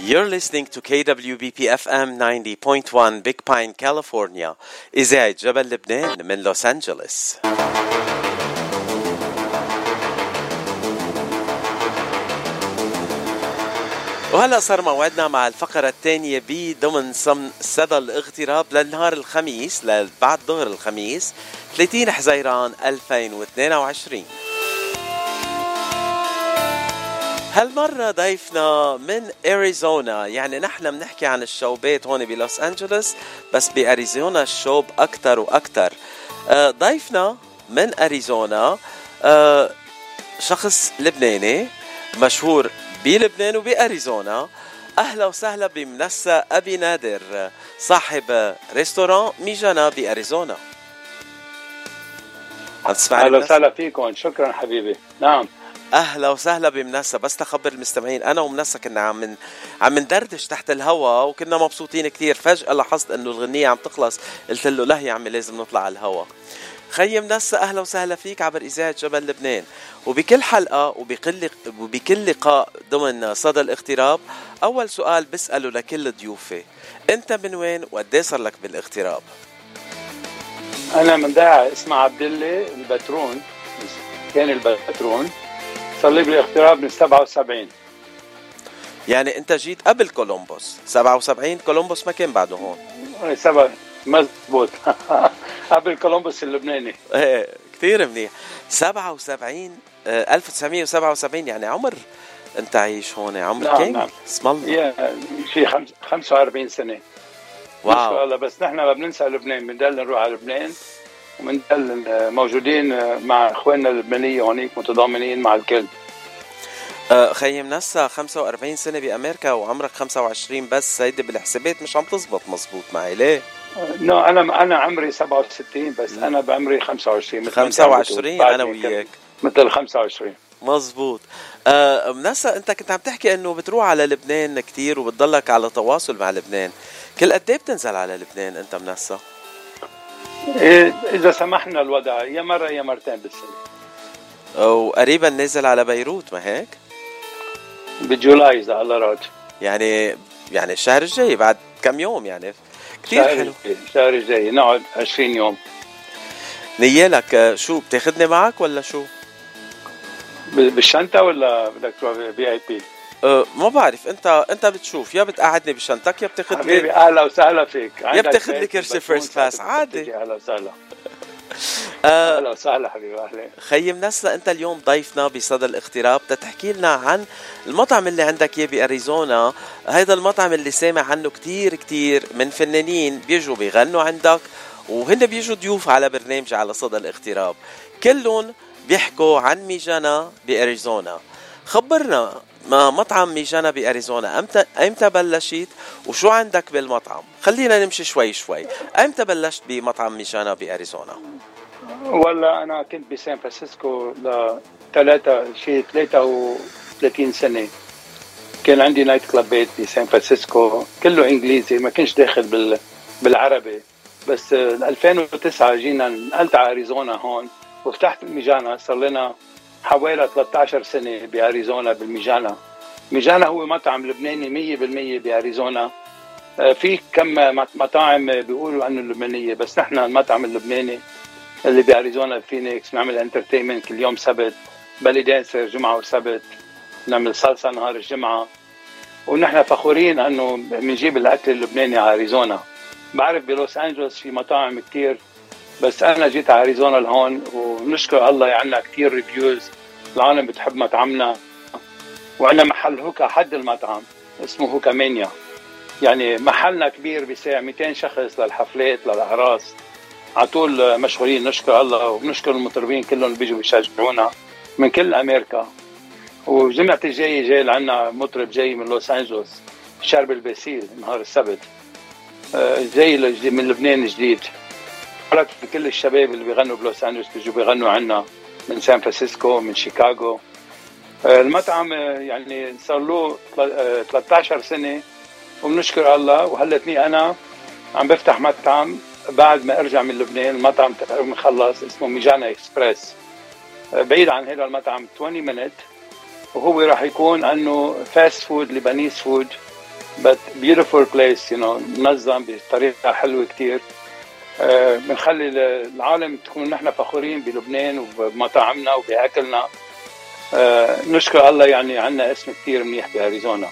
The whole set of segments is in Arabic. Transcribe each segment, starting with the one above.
You're listening to KWBP FM 90.1 Big Pine, California. إذاعة جبل لبنان من لوس أنجلوس. وهلا صار موعدنا مع الفقرة الثانية بضمن صدى الاغتراب للنهار الخميس لبعد ظهر الخميس 30 حزيران 2022 هالمرة ضيفنا من أريزونا. يعني نحن بنحكي عن الشوبات هون بلوس أنجلوس بس بأريزونا الشوب أكثر وأكثر آه، ضيفنا من أريزونا آه، شخص لبناني مشهور بلبنان وبأريزونا. أهلا وسهلا بمنسى أبي نادر صاحب ريستوران ميجانا بأريزونا. عم تسمعني أهلا وسهلا فيكم شكرا حبيبي. نعم. أهلا وسهلا بمنسى بس تخبر المستمعين أنا ومنسى كنا عم عم ندردش تحت الهوا وكنا مبسوطين كثير. فجأة لاحظت إنه الغنية عم تخلص. قلت له لا يا عمي لازم نطلع على الهوا. خيي منسى أهلا وسهلا فيك عبر إذاعة جبل لبنان. وبكل حلقة وبكل وبكل لقاء ضمن صدى الاغتراب أول سؤال بسأله لكل ضيوفي. أنت من وين وقد صار لك بالاغتراب؟ أنا من ضيعة اسمها عبدللي البترون. قضاء البترون. صار لي بالاغتراب من 77 يعني انت جيت قبل كولومبوس. 77 كولومبوس ما كان بعده هون. إيه سبع مزبوط. قبل كولومبوس اللبناني. إيه كثير منيح. 77 1977 يعني عمر انت عايش هون عمر نعم كام؟ نعم. اسم الله. شيء 45 سنة. واو. بس نحن ما بننسى لبنان بنضل نروح على لبنان. ومنضل موجودين مع إخواننا اللبنانية هونيك متضامنين مع الكل. خيي منسى 45 سنة بأمريكا وعمرك 25 بس. هيدي بالحسابات مش عم تزبط مزبوط معي ليه؟ نو أنا أنا عمري 67 بس أنا بعمري 25 مثل 25 أنا وياك. مثل 25 مزبوط. آه منسى أنت كنت عم تحكي إنه بتروح على لبنان كتير وبتضلك على تواصل مع لبنان. كل قد إيه بتنزل على لبنان أنت منسى؟ إيه اذا سمحنا الوضع يا مرة يا مرتين بالسنة وقريبا نازل على بيروت ما هيك؟ بجولاي إذا الله راد يعني يعني الشهر الجاي بعد كم يوم يعني كثير حلو الشهر الجاي نقعد 20 يوم نيالك شو بتاخذني معك ولا شو؟ بالشنطة ولا بدك تروح VIP؟ أه ما بعرف انت أنت بتشوف يا بتقعدني بشنطك يا بتاخذ لي حبيبي أهلا وسهلا فيك. يا بتاخذ لي كرسي first class عادي. أهلا وسهلا. آه، أهلا وسهلا حبيبي أهلا خيي منسى أنت اليوم ضيفنا بصدى الاغتراب تتحكي لنا عن المطعم اللي عندك إياه بأريزونا. هذا المطعم اللي سامع عنه كتير كتير من فنانين بيجوا بيغنوا عندك وهن بيجوا ضيوف على برنامج على صدى الاغتراب. كلهم بيحكوا عن ميجانا بأريزونا. خبرنا مطعم ميجانا بأريزونا؟ إمتى أمتى بلشت وشو عندك بالمطعم؟ خلينا نمشي شوي شوي. أمتى بلشت بمطعم ميجانا بأريزونا؟ والله أنا كنت بسان فرانسيسكو لثلاثة شيء 33 سنة. كان عندي night club ات بسان فرانسيسكو. كله إنجليزي ما كنتش داخل بال بالعربي. بس 2009 جينا نقلت على أريزونا هون وفتحت الميجانا صار لنا حوالي 13 سنة بأريزونا بالميجانا ميجانا هو مطعم لبناني 100% بأريزونا. آه، في كم مطاعم بيقولوا عنه لبنانية بس نحن المطعم اللبناني اللي بأريزونا فينيكس بنعمل entertainment كل يوم سبت belly dancer جمعة وسبت نعمل salsa نهار الجمعة. ونحن فخورين إنه بنجيب الأكل اللبناني على أريزونا. بعرف بلوس أنجلوس في مطاعم كثير بس أنا جيت على أريزونا لهون ونشكر الله عنا كثير ريفيوز العالم بتحب مطعمنا وعندنا محل هوكا حد المطعم اسمه هوكا مانيا يعني محلنا كبير بيساع 200 شخص للحفلات للأعراس. على طول مشغولين نشكر الله وبنشكر المطربين كلهم اللي بيجوا بيشجعونا من كل أمريكا. وجمعة الجاي جاي لعنا مطرب جاي من لوس أنجلوس شربل باسيل نهار السبت. آه، جاي من لبنان جديد كل الشباب اللي بيغنوا بلوس أنجلوس بيجوا بيغنوا عنا من سان فرانسيسكو من شيكاغو. آه، المطعم آه، يعني صار له 13 سنة. وبنشكر الله. وهلأ أنا عم بفتح مطعم بعد ما أرجع من لبنان. المطعم تقريبا مخلص اسمه ميجانا إكسبريس. بعيد عن هذا المطعم 20 minute وهو راح يكون أنه fast food Lebanese food but beautiful place you know منظم بطريقة حلوة كثير بنخلي العالم تكون نحن فخورين بلبنان وبمطاعمنا وبأكلنا. نشكر الله يعني عندنا اسم كثير منيح بأريزونا.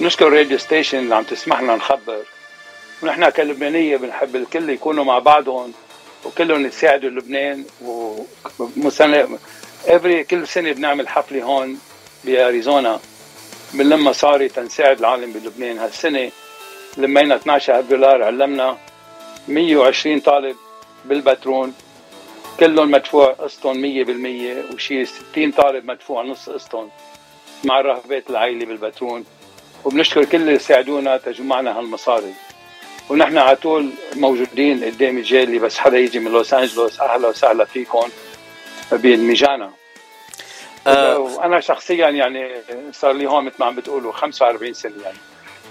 نشكر ال radio station اللي عم تسمح لنا نخبر. ونحن كلبنانية بنحب الكل يكونوا مع بعضهم وكلهم يساعدوا لبنان ومسنة افري كل سنة بنعمل حفلة هون بأريزونا. بنلم مصاري تنساعد العالم بلبنان. هالسنة لمينا 12000 دولار علمنا. 120 طالب بالبترون كلهم مدفوع قسطهم 100% وشي 60 طالب مدفوع نص قسطهم مع الرهبات العائلة بالبترون وبنشكر كل اللي ساعدونا تجمعنا هالمصاري. ونحن على طول موجودين قدام الجالي بس حدا يجي من لوس أنجلوس أهلا وسهلا فيكم بالميجانا أه وأنا شخصيا يعني صار لي هون مثل ما عم بتقولوا 45 سنة يعني.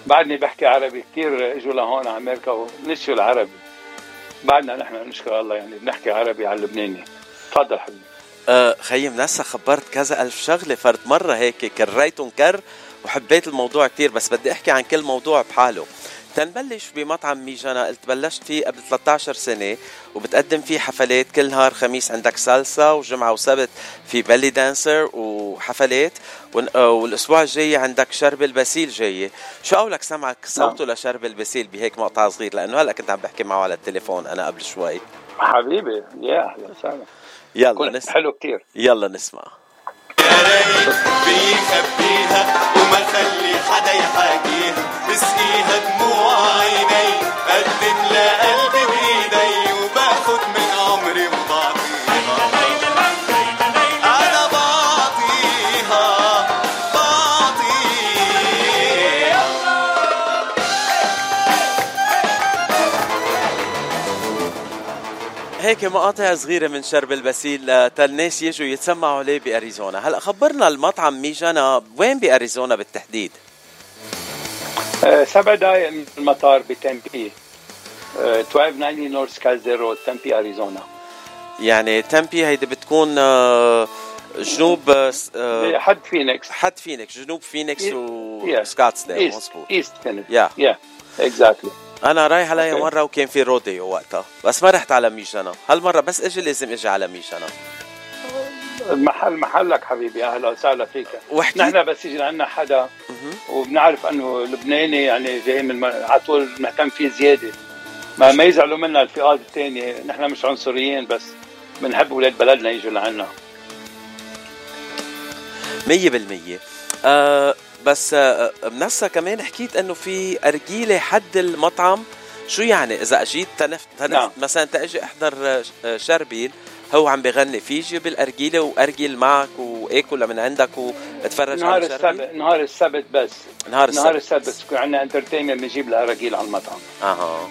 بعدني بحكي عربي كثير إجوا لهون على أمريكا ونسيوا العربي؟ بعدنا نحن نشكر الله يعني بنحكي عربي على اللبناني. تفضل حبيبي. أه خيي منسى خبرت كذا ألف شغلة فرد مرة هيك كريتهم كر وحبيت الموضوع كتير بس بدي أحكي عن كل موضوع بحاله. تنبلش بمطعم ميجانا. قلت بلشت فيه قبل 13 سنة وبتقدم فيه حفلات كل نهار خميس عندك سالسا وجمعة وسبت في بلي دانسر وحفلات. آه، والأسبوع الجاي عندك شرب البسيل جاي. شو قولك سمعك؟ صوته نعم. لشرب البسيل بهيك مقطع صغير لأنه هلأ كنت عم بحكي معه على التليفون أنا قبل شوي. حبيبي يا أهلا وسهلا. يلا نسمع. حلو كتير. يلا نسمع. بيخبيها وما خلي حدا يحاكيها. بسقيها دموع عيني قدم لقلبي بايدي وباخد من عمري هيك مقاطع صغيرة من شربل باسيل تالناس يجوا يتسمعوا عليه بأريزونا. هلا خبرنا المطعم ميجانا وين بأريزونا بالتحديد؟ سبع دقائق من المطار بتمبي. أه 1290 North Scottsdale Road تمبي أريزونا. يعني تمبي هيدي بتكون أه جنوب أه حد فينيكس. حد فينيكس جنوب فينيكس وسكاتسديل مظبوط. East فينيكس. Yeah. Yeah Exactly أنا رايح علي okay. مرة وكان في rodeo وقتها بس ما رحت على ميجانا هالمرة بس إجي لازم إجي على ميجانا المحل محلك حبيبي أهلا وسهلا فيك. وحكي نحن بس يجي عندنا حدا وبنعرف إنه لبناني يعني جاي من على طول مهتم فيه زيادة. ما ما يزعلوا منا الفئات الثانية. نحن مش عنصريين بس بنحب أولاد بلدنا يجوا لعنا. 100% آه بس آه، منسى كمان حكيت إنه في أرجيلة حد المطعم. شو يعني؟ إذا أجيت تنف, تنف نعم. مثلا تأجي أحضر آه، شربيل هو عم بغني في يجي بالأرجيلة وارجل معك واكل من عندك واتفرج نهار على السبت نهار السبت بس. نهار السبت. نهار السبت بس عندنا entertainment بنجيب الارجيل على المطعم. أها.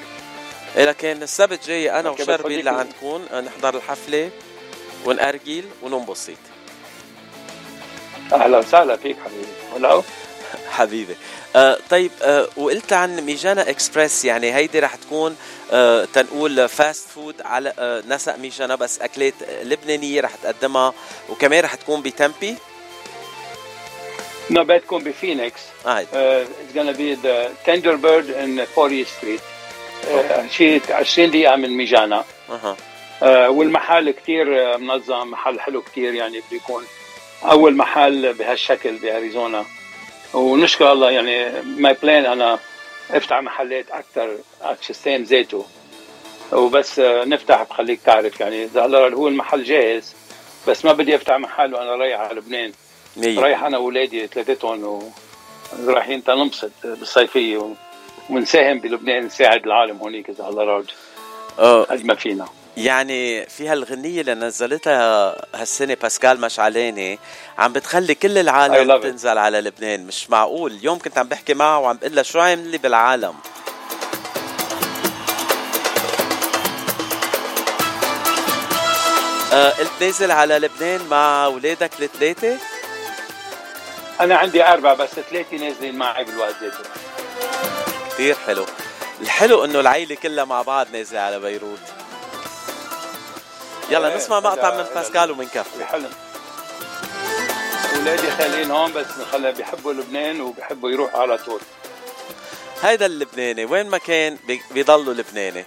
إيه لكن السبت جاي أنا وشربيل لعندكم آه، نحضر الحفلة ونأرجل وننبسط. أهلا وسهلا فيك حبيبي. ولو حبيبي آه طيب آه وقلت عن ميجانا إكسبريس يعني هيدي رح تكون آه تنقول fast food على آه نسق ميجانا بس أكلات لبنانية رح تقدمها وكمان رح تكون بتمبي No, بتكون بفينيكس. آه. Uh, it's gonna be the Thunderbird in 40 Street. Uh, شيء 20 دقيقة من ميجانا. أها. uh, والمحل كثير منظم، محل حلو كثير يعني بده يكون أول محل بهالشكل بأريزونا. ونشكر الله يعني my plan أنا أفتح محلات أكثر ال same ذاته وبس نفتح بخليك تعرف يعني هلا هو المحل جاهز بس ما بدي أفتح محل وأنا رايح على لبنان. رايح أنا واولادي ثلاثتهم ورايحين تنبسط بالصيفية ونساهم بلبنان نساعد العالم هونيك إذا الله راضي. قد ما فينا. يعني في هالغنية اللي نزلتها هالسنة باسكال مشعلاني عم بتخلي كل العالم تنزل على لبنان مش معقول. اليوم كنت عم بحكي معه وعم بقول له شو عامل لي بالعالم؟ آه قلت نازل على لبنان مع اولادك الثلاثة؟ أنا عندي أربعة بس ثلاثة نازلين معي بالوقت ذاته كثير حلو. الحلو إنه العيلة كلها مع بعض نازلة على بيروت. يلا نسمع مقطع من باسكال ومنكفي حلم. اولادي خالين هون بس خلى بيحبوا لبنان وبيحبوا يروحوا على طول. هيدا اللبناني وين ما كان بيضلوا لبناني.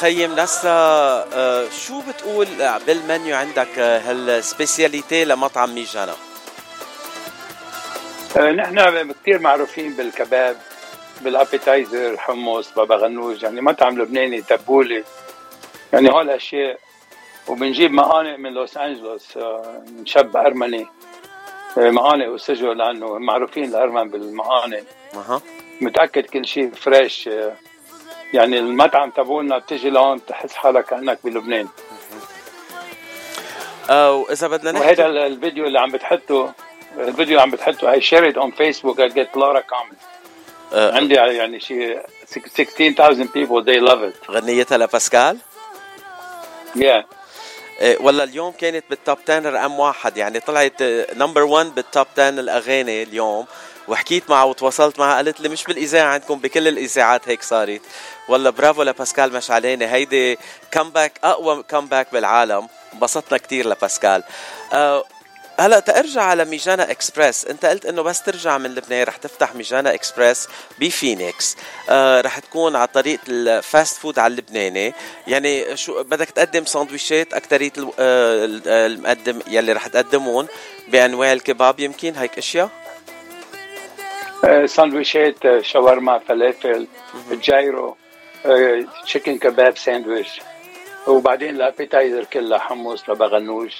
خي منسى آه، شو بتقول بالمنيو عندك آه، هال speciality لمطعم ميجانا؟ آه، نحن كثير معروفين بالكباب بال appetizer حمص بابا غنوج يعني مطعم لبناني تبولي يعني هول الاشياء وبنجيب مقانق من لوس أنجلوس من شاب أرمني. مقانق وسجق لأنه معروفين الارمن بالمقانق متأكد كل شيء فريش يعني المطعم تبعولنا بتجي لهون تحس حالك كأنك بلبنان. آه، واذا بدنا وهذا نحكي ال- الفيديو اللي عم بتحطه الفيديو اللي عم بتحطه shared it on Facebook I get a lot of comments آه، عندي يعني شيء 16,000 people they love it. غنيتها لباسكال؟ Yeah. إيه، ولا اليوم كانت بالتوب 10 رقم واحد يعني طلعت number 1 بال top 10 الأغاني اليوم. وحكيت معها وتواصلت معها قالت لي مش بالإذاعة عندكم بكل الإذاعات هيك صارت. والله برافو لباسكال مشعلاني هيدي comeback أقوى comeback بالعالم. انبسطنا كثير لباسكال. أه هلأ ترجع على ميجانا إكسبريس. أنت قلت إنه بس ترجع من لبنان رح تفتح ميجانا إكسبريس بفينيكس. آه رح تكون على طريقه ال fast food على اللبناني. يعني شو بدك تقدم ساندويشات اكثريه الو- آه، آه، المقدم يلي رح تقدمون بأنواع الكباب يمكن هيك أشياء؟ آه، ساندويشات آه، شاورما فلافل جايرو تشيكن كباب ساندويش. وبعدين الأبيتايزر كلها حمص لبغنوج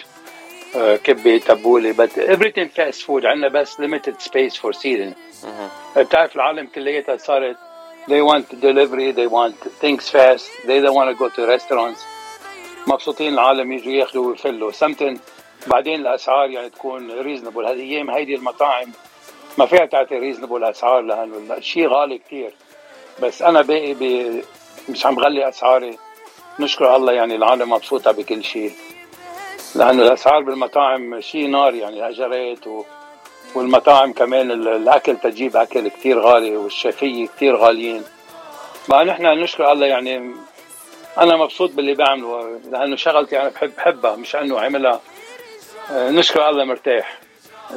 آه، كبة تبولة but everything fast food. عندنا بس limited space for seating. بتعرف العالم كليتها صارت they want delivery they want things fast they don't want to go to restaurants. مبسوطين العالم يجوا ياخذوا ويفلوا. something بعدين الأسعار يعني تكون reasonable هذه أيام هيدي المطاعم ما فيها تعطي reasonable أسعار لأنه الشيء غالي كثير بس أنا باقي ب... مش عم غلي أسعاري. نشكر الله يعني العالم مبسوطة بكل شيء لأنه الأسعار بالمطاعم شيء نار يعني الاجرات و... والمطاعم كمان ال- الأكل تجيب أكل كثير غالي والشفيه كثير غاليين. ما نحن نشكر الله يعني أنا مبسوط باللي بعمله لأنه شغلتي أنا بحب بحبها مش أنه عملها. آه، نشكر الله مرتاح.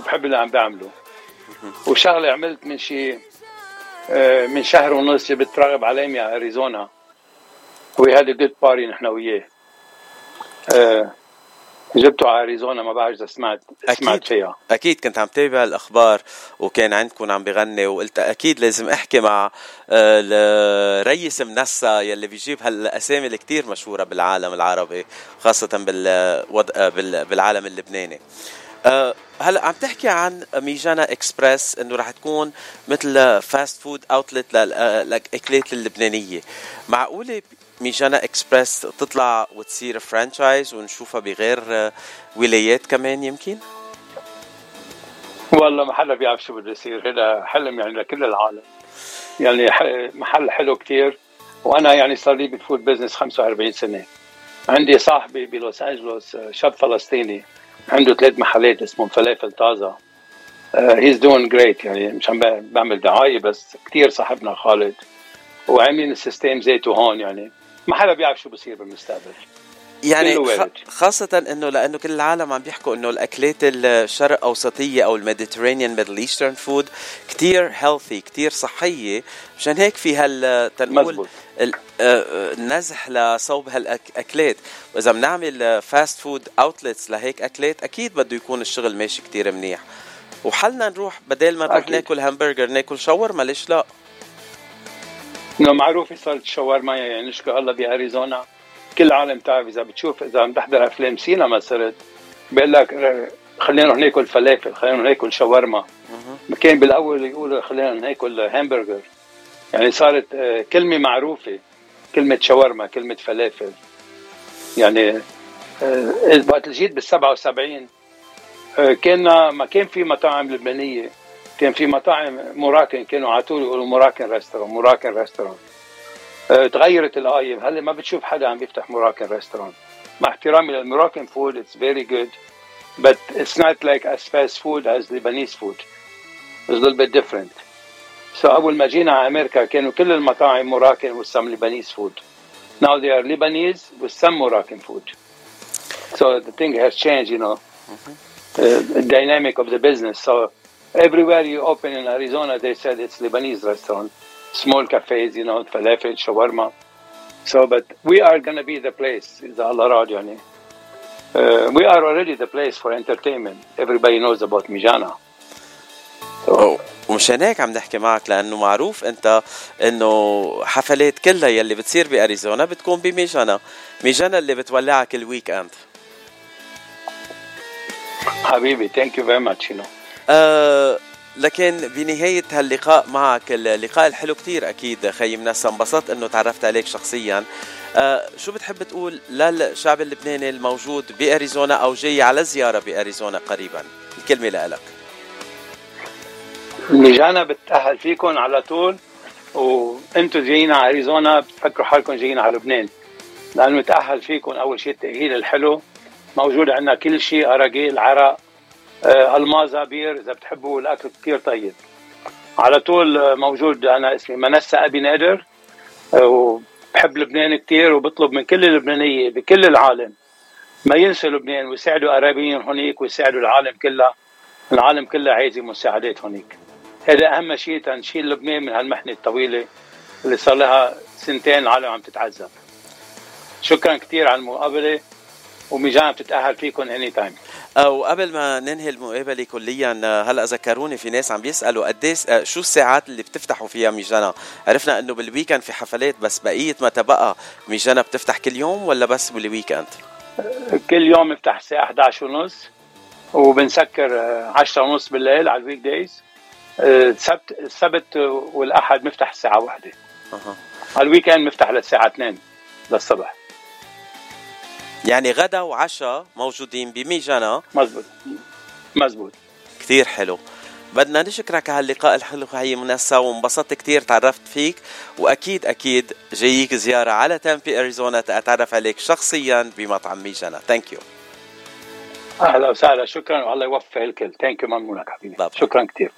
بحب اللي عم بعمله. وشغلة عملت من شيء آه، من شهر ونص جبت راغب علامي على أريزونا. وي هاد جود باري نحن وياه. آه، جبته على أريزونا ما بعرف إذا سمعت سمعت أكيد فيها. أكيد كنت عم تابع الأخبار وكان عندكم عم بغني وقلت أكيد لازم أحكي مع آه، ال- ريس منسى يلي بيجيب هالأسامي اللي كتير مشهورة بالعالم العربي خاصة بالوض... آه، بال- بالعالم اللبناني. هلا عم تحكي عن ميجانا إكسبريس إنه رح تكون مثل fast food outlet للاكلات اللبنانيه معقولة ميجانا إكسبريس تطلع وتصير franchise ونشوفها بغير آه، ولايات كمان يمكن؟ والله ما حدا بيعرف شو بده يصير هذا حلم يعني لكل العالم. يعني محل حلو كتير وأنا يعني صار لي بال food business 45 سنة. عندي صاحبي بلوس أنجلوس آه، شاب فلسطيني. عنده ثلاث محلات اسمهم فلافل طازة. he's doing great يعني مش عم بعمل دعاية بس كتير صاحبنا خالد. وعاملين ال system زيته هون يعني ما حدا بيعرف شو بصير بالمستقبل. يعني. خاصة إنه لأنه كل العالم عم بيحكوا إنه الأكلات الشرق أوسطية أو ال Mediterranean Middle Eastern food كتير healthy كتير صحية. مشان هيك في هال تنقول مزبوط. ال- آه، آه، النزح لصوب هالأكلات. وإذا بنعمل fast food outlets لهيك أكلات أكيد بده يكون الشغل ماشي كتير منيح. وحلنا نروح بدل ما نروح. ناكل همبرجر ناكل شاورما ليش لا؟ انه معروفه صارت الشاورما يعني نشكر الله بأريزونا. كل العالم تعرف إذا بتشوف إذا عم تحضر أفلام سينما صرت. بيقول لك آه، خلينا نروح ناكل فلافل خلينا نروح ناكل شاورما كان بالأول يقولوا خلينا ناكل همبرجر يعني صارت آه، كلمة معروفة كلمة شاورما كلمة فلافل يعني آه، وقت جيت بال 77 آه، كنا ما كان في مطاعم لبنانية كان في مطاعم Moroccan كانوا على طول يقولوا Moroccan restaurant Moroccan restaurant آه، تغيرت الآية هلا ما بتشوف حدا عم يفتح Moroccan restaurant مع احترامي لل Moroccan food it's very good but it's not like as fast food as Lebanese food. It's a little bit different. So أول ما جينا على أمريكا كانوا كل المطاعم مراكن with some Lebanese food. Now they are Lebanese with some Moroccan food. So the thing has changed, you know, uh, the dynamic of the business. So everywhere you open in Arizona, they said it's Lebanese restaurant, small cafes, you know, falafel, shawarma. So, but we are going to be the place, إذا الله راد يعني. Uh, we are already the place for entertainment. Everybody knows about Mijana. أو- ومشان هيك عم نحكي معك لأنه معروف أنت إنه حفلات كلها يلي بتصير بأريزونا بتكون بميجانا. ميجانا اللي بتولعك الويك أند. حبيبي very much you know. آه لكن بنهاية هاللقاء معك اللقاء الحلو كتير أكيد خي منسى انبسطت أنه تعرفت عليك شخصيا. آه شو بتحب تقول للشعب اللبناني الموجود بأريزونا أو جاي على زيارة بأريزونا قريبا؟ الكلمة لك. ميجانا بتأهل فيكم على طول وأنتم جايين على أريزونا بتفكروا حالكم جايين على لبنان. لأنه تأهل فيكم أول شيء التأهيل الحلو. موجود عندنا كل شيء أراجيل عرق آه، بير إذا بتحبوا الأكل كثير طيب. على طول آه، موجود أنا اسمي منسى أبي نادر آه، وبحب لبنان كثير وبطلب من كل اللبنانية بكل العالم ما ينسوا لبنان ويساعدوا قرايبين هونيك ويساعدوا العالم كلها العالم كله عايز مساعدات هونيك هذا أهم شيء تنشيل لبنان من هالمحنة الطويلة اللي صار لها سنتين العالم عم تتعذب. شكرا كثير على المقابلة وميجانا بتتأهل فيكم anytime وقبل ما ننهي المقابلة كليا آه، هلأ ذكروني في ناس عم بيسألوا قديش آه، شو الساعات اللي بتفتحوا فيها ميجانا؟ عرفنا إنه بال weekend في حفلات بس بقية ما تبقى ميجانا بتفتح كل يوم ولا بس بال weekend كل يوم نفتح الساعة 11 ونص وبنسكر آه، 10 ونص بالليل على ال weekdays السبت السبت والأحد بنفتح الساعة واحدة. أها. على ال weekend بنفتح للساعة 2 للصبح. يعني غدا وعشاء موجودين بميجانا؟ مزبوط. مزبوط. كتير حلو. بدنا نشكرك على اللقاء الحلو خي منسى وانبسطت كتير تعرفت فيك وأكيد أكيد جاييك زيارة على تامبي أريزونا تتعرف عليك شخصيا بمطعم ميجانا. thank you أهلا وسهلا. شكرا والله يوفق الكل. ثانك يو ممنونك حبيبي. طبعا. شكرا كثير